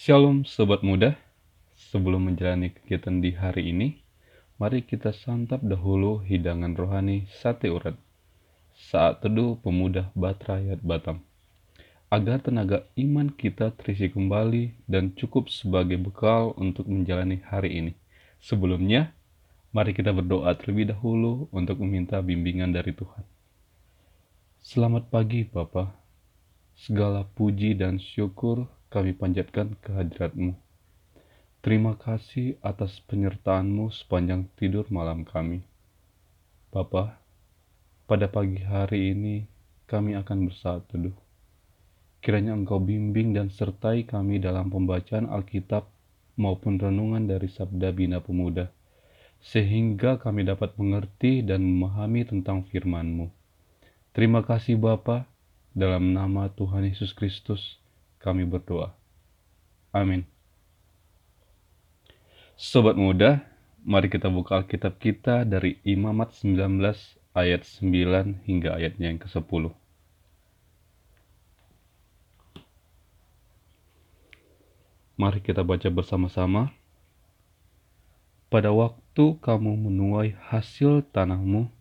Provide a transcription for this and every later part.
Shalom Sobat Muda, sebelum menjalani kegiatan di hari ini, mari kita santap dahulu hidangan rohani sate urat. Saat teduh pemuda Batrayat Batam. Agar tenaga iman kita terisi kembali dan cukup sebagai bekal untuk menjalani hari ini. Sebelumnya, mari kita berdoa terlebih dahulu untuk meminta bimbingan dari Tuhan. Selamat pagi Bapak. Segala puji dan syukur kami panjatkan kehadiratmu. Terima kasih atas penyertaanmu sepanjang tidur malam kami. Bapa, pada pagi hari ini kami akan bersaat teduh. Kiranya Engkau bimbing dan sertai kami dalam pembacaan Alkitab maupun renungan dari Sabda Bina Pemuda, sehingga kami dapat mengerti dan memahami tentang firman-Mu. Terima kasih Bapa, dalam nama Tuhan Yesus Kristus kami berdoa. Amin. Sobat muda, mari kita buka Alkitab kita dari Imamat 19 ayat 9 hingga ayatnya yang ke-10. Mari kita baca bersama-sama. Pada waktu kamu menuai hasil tanahmu,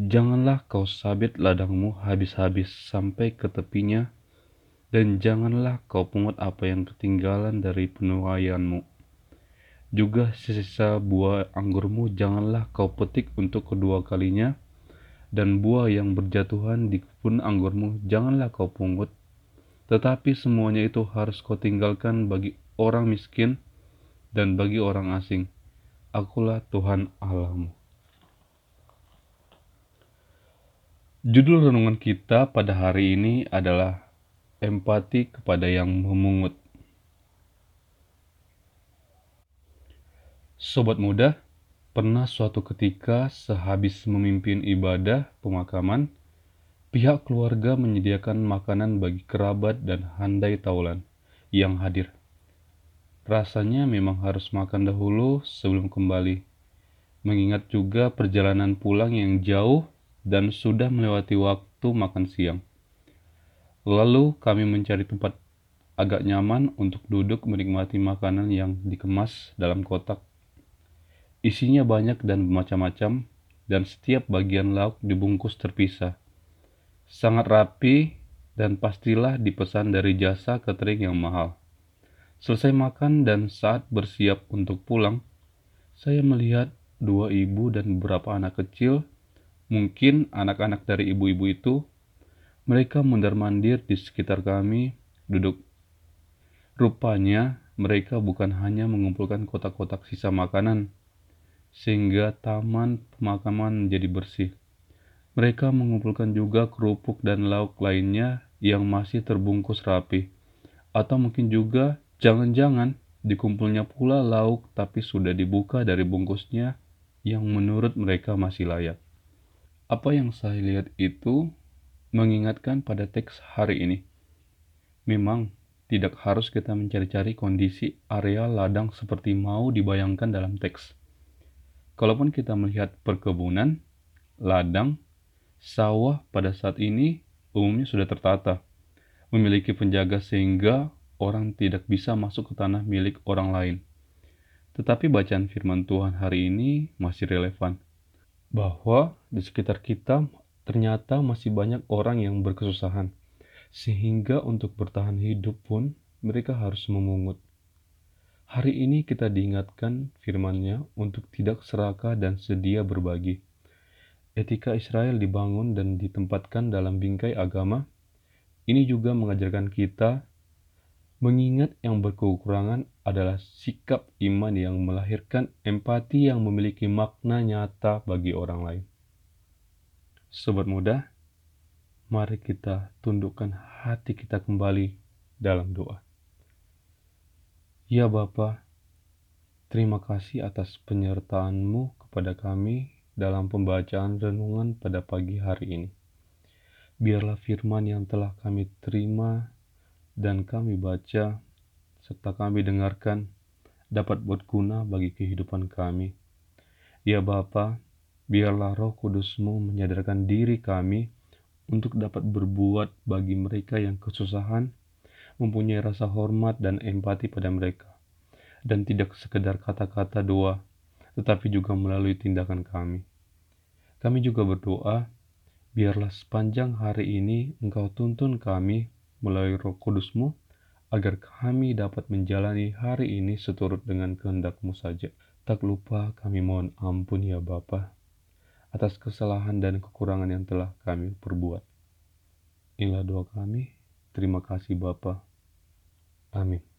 Janganlah kau sabit ladangmu habis-habis sampai ke tepinya, dan janganlah kau pungut apa yang ketinggalan dari penuaianmu. Juga sisa buah anggurmu janganlah kau petik untuk kedua kalinya, dan buah yang berjatuhan di kebun anggurmu janganlah kau pungut. Tetapi semuanya itu harus kau tinggalkan bagi orang miskin dan bagi orang asing. Akulah Tuhan Allahmu. Judul renungan kita pada hari ini adalah empati kepada yang memungut. Sobat muda, pernah suatu ketika sehabis memimpin ibadah pemakaman, pihak keluarga menyediakan makanan bagi kerabat dan handai taulan yang hadir. Rasanya memang harus makan dahulu sebelum kembali, mengingat juga perjalanan pulang yang jauh dan sudah melewati waktu makan siang. Lalu kami mencari tempat agak nyaman untuk duduk menikmati makanan yang dikemas dalam kotak. Isinya banyak dan bermacam-macam, dan setiap bagian lauk dibungkus terpisah. Sangat rapi dan pastilah dipesan dari jasa catering yang mahal. Selesai makan dan saat bersiap untuk pulang, saya melihat dua ibu dan beberapa anak kecil Mungkin anak-anak dari ibu-ibu itu, mereka mundar-mandir di sekitar kami, duduk. Rupanya, mereka bukan hanya mengumpulkan kotak-kotak sisa makanan, sehingga taman pemakaman menjadi bersih. Mereka mengumpulkan juga kerupuk dan lauk lainnya yang masih terbungkus rapi. Atau mungkin juga jangan-jangan dikumpulnya pula lauk tapi sudah dibuka dari bungkusnya yang menurut mereka masih layak. Apa yang saya lihat itu mengingatkan pada teks hari ini. Memang tidak harus kita mencari-cari kondisi area ladang seperti mau dibayangkan dalam teks. Kalaupun kita melihat perkebunan, ladang, sawah pada saat ini umumnya sudah tertata, memiliki penjaga sehingga orang tidak bisa masuk ke tanah milik orang lain. Tetapi bacaan firman Tuhan hari ini masih relevan bahwa di sekitar kita ternyata masih banyak orang yang berkesusahan, sehingga untuk bertahan hidup pun mereka harus memungut. Hari ini kita diingatkan firman-Nya untuk tidak serakah dan sedia berbagi. Etika Israel dibangun dan ditempatkan dalam bingkai agama. Ini juga mengajarkan kita Mengingat yang berkekurangan adalah sikap iman yang melahirkan empati yang memiliki makna nyata bagi orang lain. Sobat muda, mari kita tundukkan hati kita kembali dalam doa. Ya Bapa, terima kasih atas penyertaan-Mu kepada kami dalam pembacaan renungan pada pagi hari ini. Biarlah firman yang telah kami terima dan kami baca serta kami dengarkan dapat berguna bagi kehidupan kami. Ya Bapa, biarlah roh kudusmu menyadarkan diri kami untuk dapat berbuat bagi mereka yang kesusahan, mempunyai rasa hormat dan empati pada mereka, dan tidak sekedar kata-kata doa, tetapi juga melalui tindakan kami. Kami juga berdoa, biarlah sepanjang hari ini Engkau tuntun kami melalui roh kudusmu, agar kami dapat menjalani hari ini seturut dengan kehendakmu saja. Tak lupa kami mohon ampun ya Bapa atas kesalahan dan kekurangan yang telah kami perbuat. Inilah doa kami. Terima kasih Bapa. Amin.